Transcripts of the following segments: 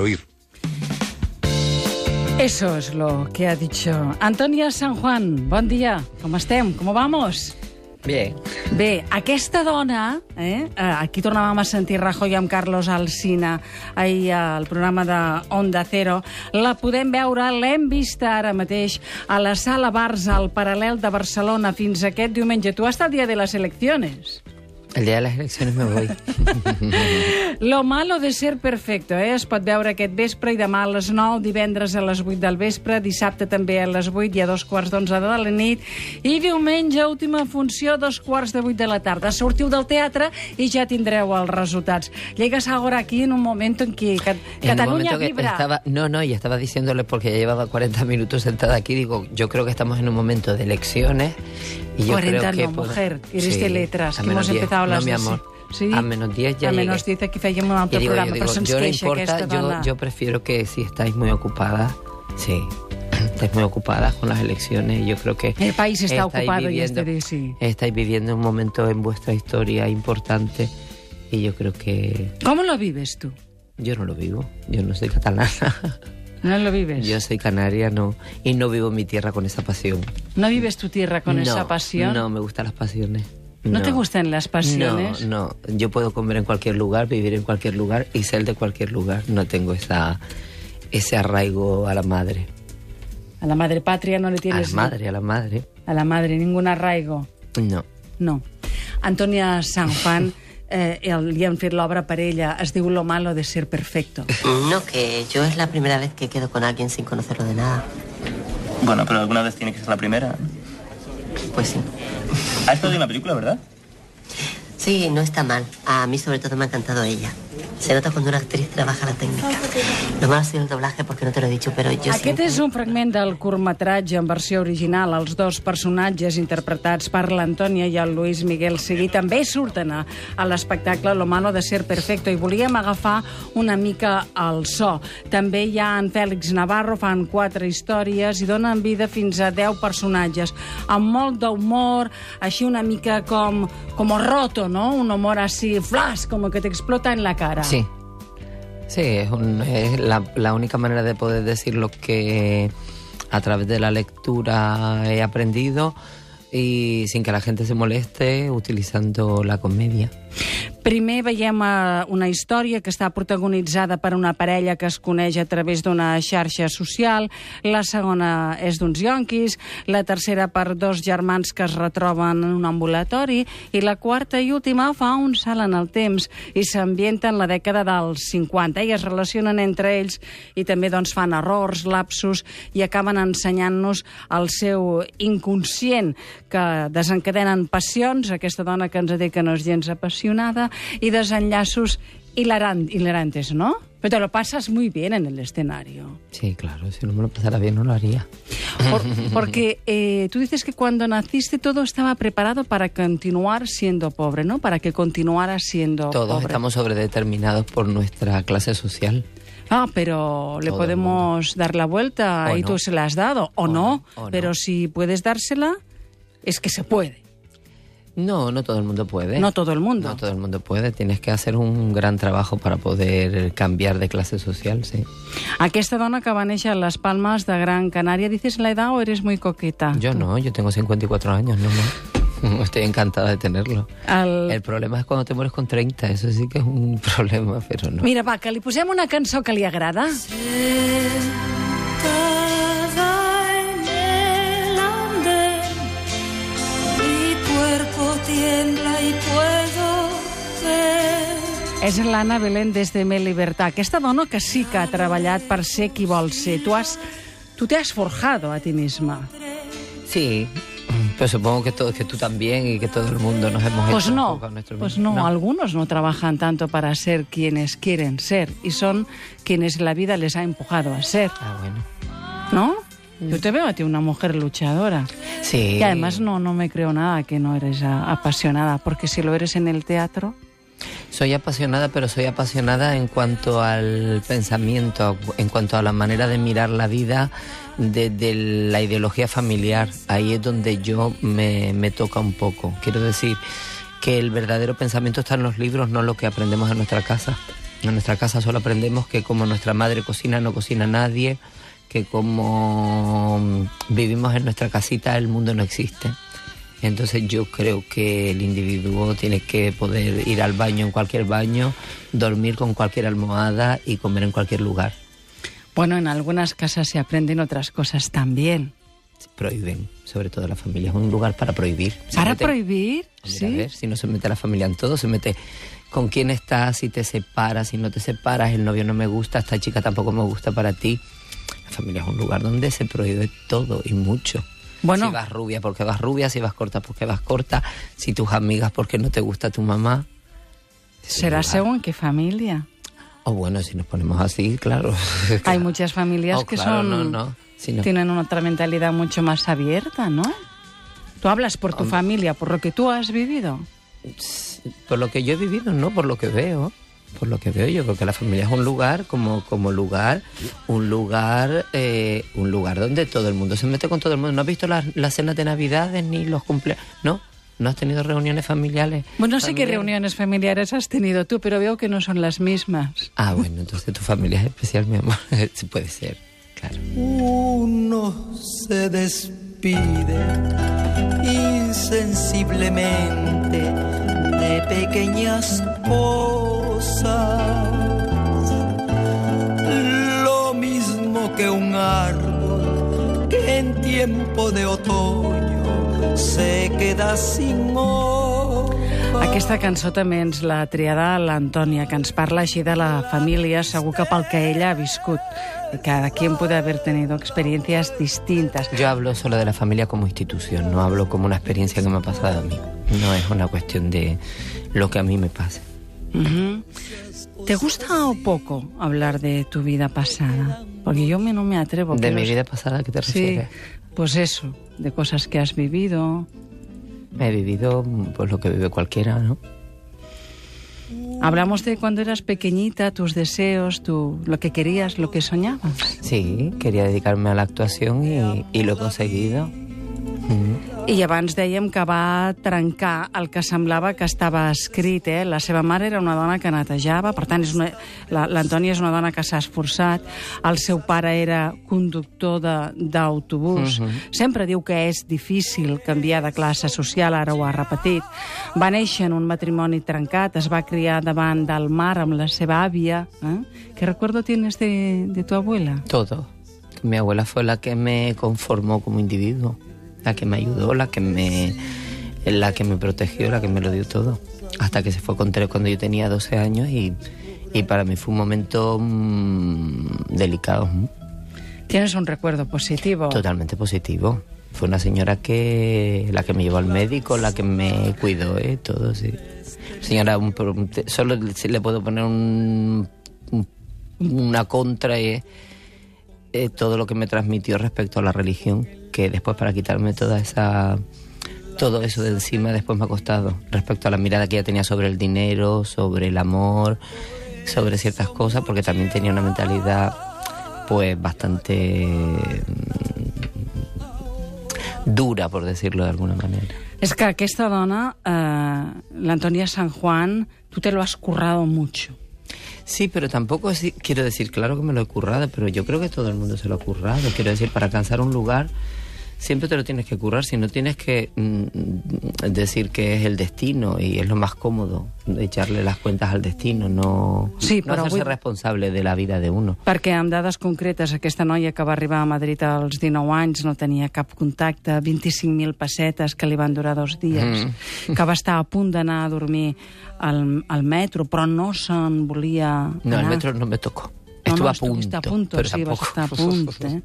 oír. Eso es lo que ha dicho Antonia San Juan. Bon dia, com estem? Com vamos? Bien. Bé, aquesta dona, eh, eh, aquí tornàvem a sentir Rajoy amb Carlos Alsina ahir al programa de Onda Cero, la podem veure, l'hem vista ara mateix a la Sala Barça, al Paral·lel de Barcelona, fins aquest diumenge. Tu hasta el dia de les eleccions. El día de las elecciones me voy. Lo malo de ser perfecto, eh? Es pot veure aquest vespre i demà a les 9, divendres a les 8 del vespre, dissabte també a les 8 i a dos quarts d'11 de la nit, i diumenge, última funció, dos quarts de 8 de la tarda. Sortiu del teatre i ja tindreu els resultats. Llegas ahora aquí en un moment en què Cat En momento que vibra. estaba, no, no, y estaba diciéndole porque ya llevaba 40 minutos sentada aquí, digo, yo creo que estamos en un momento de elecciones y yo 40 creo que no, pod- mujer, eres de letras, que hemos 10. empezado a las No, mi 10, amor. sí. A menos 10 ya a llegué. menos 10 aquí fèiem un altre digo, programa, yo, però digo, se'ns no queixa importa, aquesta yo, dona. yo prefiero que si estáis muy ocupadas, sí, estáis muy ocupadas con las elecciones, yo creo que El país está ocupado y este de sí. estáis viviendo un momento en vuestra historia importante y yo creo que ¿Cómo lo vives tú? yo no lo vivo, yo no soy catalana. ¿No lo vives? Yo soy canaria, no, y no vivo mi tierra con esa pasión. ¿No vives tu tierra con No, esa pasión? No, me gustan las pasiones. ¿No te gustan las pasiones? No, no. Yo puedo comer en cualquier lugar, vivir en cualquier lugar y ser de cualquier lugar. No tengo esa, ese arraigo a la madre. A la madre patria no le A tienes... la madre, a la madre. A la madre, ningún arraigo. No. No. Antònia San Juan, eh, el, li han fet l'obra per ella, es diu Lo malo de ser perfecto. No, que yo es la primera vez que quedo con alguien sin conocerlo de nada. Bueno, pero alguna vez tiene que ser la primera. Pues sí. Ha estado una película, ¿verdad? Sí, no está mal. A mí sobre todo me ha encantado ella. Se nota cuando una actriz trabaja la técnica. Lo malo ha sido el doblaje porque no te lo he dicho, pero yo Aquest siempre- és un fragment del curtmetratge en versió original. Els dos personatges interpretats per l'Antònia i el Luis Miguel Seguí també surten a, a l'espectacle Lo malo de ser perfecto i volíem agafar una mica el so. També hi ha en Fèlix Navarro, fan quatre històries i donen vida fins a 10 personatges, amb molt d'humor, així una mica com, com roto, ¿no? Un humor así, flash, como que te explota en la cara. Sí. Sí, es, un- es la, la única manera de poder decir lo que a través de la lectura he aprendido y sin que la gente se moleste utilizando la comedia. Primer veiem eh, una història que està protagonitzada per una parella que es coneix a través d'una xarxa social, la segona és d'uns yonquis, la tercera per dos germans que es retroben en un ambulatori i la quarta i última fa un salt en el temps i s'ambienta en la dècada dels 50 i es relacionen entre ells i també doncs, fan errors, lapsus i acaben ensenyant-nos el seu inconscient que desencadenen passions, aquesta dona que ens ha dit que no és gens apassionada, i desenllaços hilaran- hilarantes, ¿no? Pero te lo pasas muy bien en el escenario. Sí, claro, si no me lo pasara bien no lo haría. Por- porque eh, tú dices que cuando naciste todo estaba preparado para continuar siendo pobre, ¿no? Para que continuara siendo Todos pobre. estamos sobredeterminados por nuestra clase social. Ah, pero le Todo podemos dar la vuelta O y no. tú se la has dado, o, O no, no, o no. pero si puedes dársela, es que se puede. No, no todo el mundo puede. No todo el mundo. No todo el mundo puede. Tienes que hacer un gran trabajo para poder cambiar de clase social, sí. Aquesta dona que va néixer a les Palmes de Gran Canària, ¿dices la edad o eres muy coqueta? Yo no, yo tengo 54 años, no, no. Estoy encantada de tenerlo. El... El problema es cuando te mueres con 30, eso sí que es un problema, pero no. Mira, va, que li posem una cançó que li agrada. en És l'Anna Belén des de Me Libertad. Aquesta dona que sí que ha treballat per ser qui vol ser. Tu has, tu te has forjado a ti misma. Sí, pero supongo que, todo, que tú también y que todo el mundo nos hemos Pues hecho no, nuestro pues mismo- no, algunos no trabajan tanto para ser quienes quieren ser y son quienes la vida les ha empujado a ser, Ah, bueno. ¿no? Yo te veo a ti una mujer luchadora. Sí. Y además no, no me creo nada que no eres apasionada, porque si lo eres en el teatro... Soy apasionada, pero soy apasionada en cuanto al pensamiento, en cuanto a la manera de mirar la vida desde la ideología familiar. Ahí es donde yo me, me toca un poco. Quiero decir que el verdadero pensamiento está en los libros, no lo que aprendemos en nuestra casa. En nuestra casa solo aprendemos que como nuestra madre cocina, no cocina nadie, que como vivimos en nuestra casita, el mundo no existe. Entonces yo creo que el individuo tiene que poder ir al baño en cualquier baño, dormir con cualquier almohada y comer en cualquier lugar. Bueno, en algunas casas se aprenden otras cosas también. Se prohíben, sobre todo la familia. Es un lugar para prohibir. Se ¿Para mete- prohibir? Mira, Sí. a ver, si no se mete la familia en todo, se mete con quién estás, si te separas, si no te separas, el novio no me gusta, esta chica tampoco me gusta para ti. La familia es un lugar donde se prohíbe todo y mucho. Bueno. Si vas rubia porque vas rubia, si vas corta porque vas corta, si tus amigas porque no te gusta tu mamá. Será lugar. según qué familia. O bueno, si nos ponemos así, claro. Hay muchas familias Oh, que claro, son no, no. Si no- tienen una otra mentalidad mucho más abierta, ¿no? Tú hablas por tu familia, por lo que tú has vivido. Por lo que yo he vivido, no por lo que veo. Por lo que veo, yo creo que la familia es un lugar como, como lugar, un lugar, eh, un lugar donde todo el mundo se mete con todo el mundo. ¿No has visto las, las cenas de Navidades ni los cumpleaños? ¿No? ¿No has tenido reuniones familiares? Bueno, no sé qué reuniones familiares has tenido tú, pero veo que no son las mismas. Ah, bueno, entonces tu familia es especial, mi amor. Sí puede ser, claro. Uno se despide insensiblemente de pequeñas cosas. Lo mismo que un árbol que en tiempo de otoño se queda sin hojas. Aquesta cançó també ens l'ha triada l'Antònia, que ens parla així de la família, segur que pel que ella ha viscut. Cada quien puede haber tenido experiencias distintas. Yo hablo solo de la familia como institución, no hablo como una experiencia que me ha pasado a mí. No es una cuestión de lo que a mí me pase. ¿Te gusta o poco hablar de tu vida pasada? Porque yo me, no me atrevo. ¿De mi vida pasada qué te Sí, refieres? pues eso, de cosas que has vivido. He vivido pues lo que vive cualquiera, ¿no? Hablamos de cuando eras pequeñita, tus deseos, tu, lo que querías, lo que soñabas. Sí, quería dedicarme a la actuación y, y lo he conseguido. Mm. I abans dèiem que va trencar el que semblava que estava escrit. Eh? La seva mare era una dona que netejava, per tant, l'Antònia és una dona que s'ha esforçat. El seu pare era conductor de- d'autobús. Sempre diu que és difícil canviar de classe social, ara ho ha repetit. Va néixer en un matrimoni trencat, es va criar davant del mar amb la seva àvia. Eh? Què recuerdo tienes de, de tu abuela? Todo. Mi abuela fue la que me conformó como individuo, la que me ayudó, la que me, la que me protegió, la que me lo dio todo. Hasta que se fue con tres cuando yo tenía 12 años y, y para mí fue un momento mm, delicado, Tienes un recuerdo positivo. totalmente positivo. Fue una señora que la que me llevó al médico, la que me cuidó, ¿eh? todo, sí. Señora, un solo le- puedo poner un, un- una contra es eh, todo lo que me transmitió respecto a la religión, que después para quitarme toda esa todo eso de encima después me ha costado respecto a la mirada que ella tenía sobre el dinero, sobre el amor, sobre ciertas cosas, porque también tenía una mentalidad pues bastante mm, dura, por decirlo de alguna manera. Es que aquesta dona, eh, l'Antònia San Juan, tú te lo has currado mucho. Sí, pero tampoco es, quiero decir, claro que me lo he currado, pero yo creo que todo el mundo se lo ha currado. Quiero decir, para alcanzar un lugar siempre te lo tienes que currar, si no tienes que mm, decir que es el destino y es lo más cómodo, echarle las cuentas al destino, no, Sí, no hacerse vull- responsable de la vida de uno. Perquè amb dades concretes, aquesta noia que va arribar a Madrid als 19 anys no tenia cap contacte, 25.000 pessetes que li van durar dos dies, que va estar a punt d'anar a dormir al, al metro, però no se'n volia No, el anar. metro no me tocó. No, Estuve no, a punto, estuviste a punto, pero sí, vas tampoco. estar a punt, eh?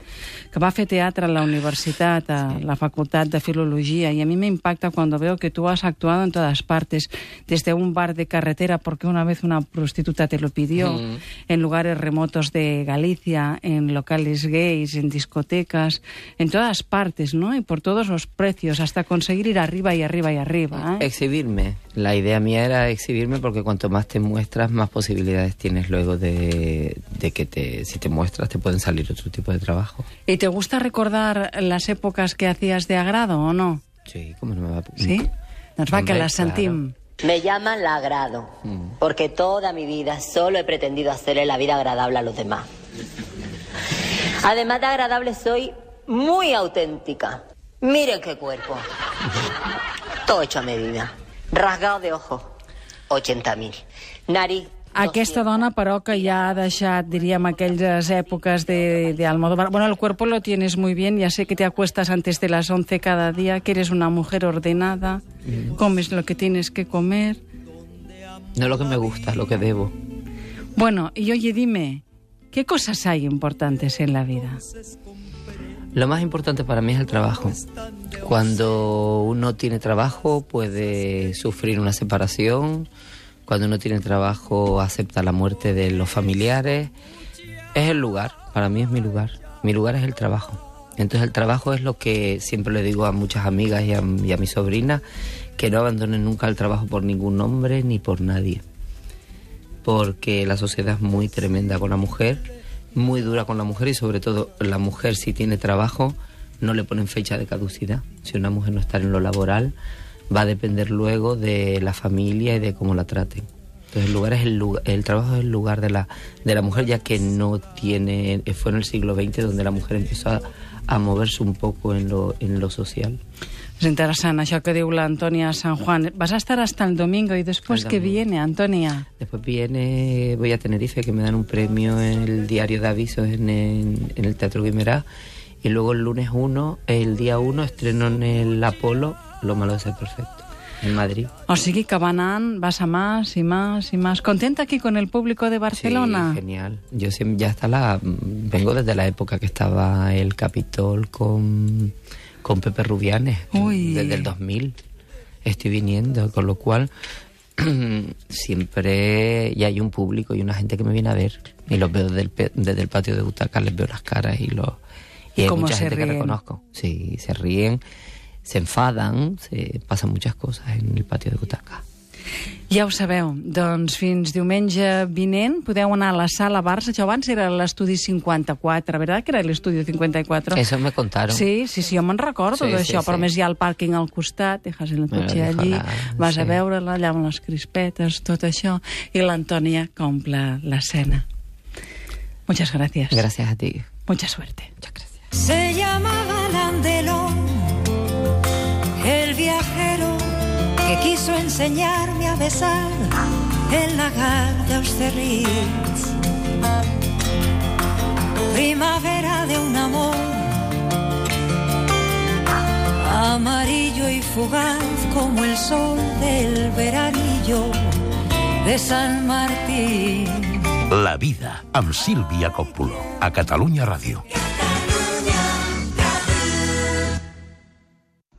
Que va fer teatre a la universitat, a la Facultad de Filología, y a mí me impacta cuando veo que tú has actuado en todas partes, desde un bar de carretera, porque una vez una prostituta te lo pidió, Mm. en lugares remotos de Galicia, en locales gays, en discotecas, en todas partes, ¿no? Y por todos los precios, hasta conseguir ir arriba y arriba y arriba, ¿eh? Exhibirme. La idea mía era exhibirme porque cuanto más te muestras, más posibilidades tienes luego de, de que te, si te muestras te pueden salir otro tipo de trabajo. ¿Y te gusta recordar las épocas que hacías de agrado o no? Sí, ¿cómo no me va a... Sí? Doncs va, que les sentim. Me llaman la agrado, porque toda mi vida solo he pretendido hacerle la vida agradable a los demás. Además de agradable, soy muy auténtica. Miren qué cuerpo. Todo hecho a medida. Rasgado de ojos, 80.000. Nariz. Aquesta 200. dona, però, que ja ha deixat, diríem, aquelles èpoques de, de Almodóvar. Bueno, el cuerpo lo tienes muy bien, ya sé que te acuestas antes de las 11 cada día, que eres una mujer ordenada, comes lo que tienes que comer. No lo que me gusta, lo que debo. Bueno, y oye, dime, ¿qué cosas hay importantes en la vida? Lo más importante para mí es el trabajo. Cuando uno tiene trabajo puede sufrir una separación, cuando uno tiene trabajo acepta la muerte de los familiares. Es el lugar, para mí es mi lugar. Mi lugar es el trabajo. Entonces el trabajo es lo que siempre le digo a muchas amigas y a, y a mi sobrina, que no abandonen nunca el trabajo por ningún hombre ni por nadie. Porque la sociedad es muy tremenda con la mujer muy dura con la mujer y sobre todo la mujer si tiene trabajo no le ponen fecha de caducidad. Si una mujer no está en lo laboral va a depender luego de la familia y de cómo la traten. Entonces el lugar es el lugar, el trabajo es el lugar de la de la mujer ya que no tiene fue en el siglo XX donde la mujer empezó a, a moverse un poco en lo en lo social. És interessant això que diu l'Antònia San Juan. Vas a estar hasta el domingo y después que viene, Antònia. Después viene, voy a Tenerife, que me dan un premio en el diario de avisos en, en- en el Teatro Guimerá. Y luego el lunes 1, el día 1, estreno en el Apolo Lo malo de ser perfecto, en Madrid. O sigui que va anant, vas a más y más y más. ¿Contenta aquí con el público de Barcelona? Sí, genial. Yo siempre, ya hasta la, vengo desde la época que estaba el Capitol con, con Pepe Rubianes, Uy. desde el 2000. Estoy viniendo, con lo cual siempre ya hay un público y una gente que me viene a ver y los veo desde el, desde el patio de butacas, les veo las caras y los y hay ¿Cómo mucha gente que reconozco. Sí, se ríen, se enfadan, se pasan muchas cosas en el patio de butacas. Ja ho sabeu, doncs fins diumenge vinent podeu anar a la sala Barça, això abans era l'estudi 54, ¿verdad? Que era l'estudi 54. Eso me contaron. Sí, sí, sí, jo me'n recordo Sí, d'això, sí, però sí. a més hi ha el pàrquing al costat, dejas el cotxe allí, la- vas a sí. veure-la allà amb les crispetes, tot això, i l'Antònia compla l'escena. Muchas gracias. Gracias a ti. Mucha suerte. Muchas gracias. Se llamaba Landelón, quiso enseñarme a besar el lagar de Austerlitz. Primavera de un amor amarillo y fugaz como el sol del veranillo de San Martín. La vida amb Sílvia Coppolo a Catalunya Ràdio.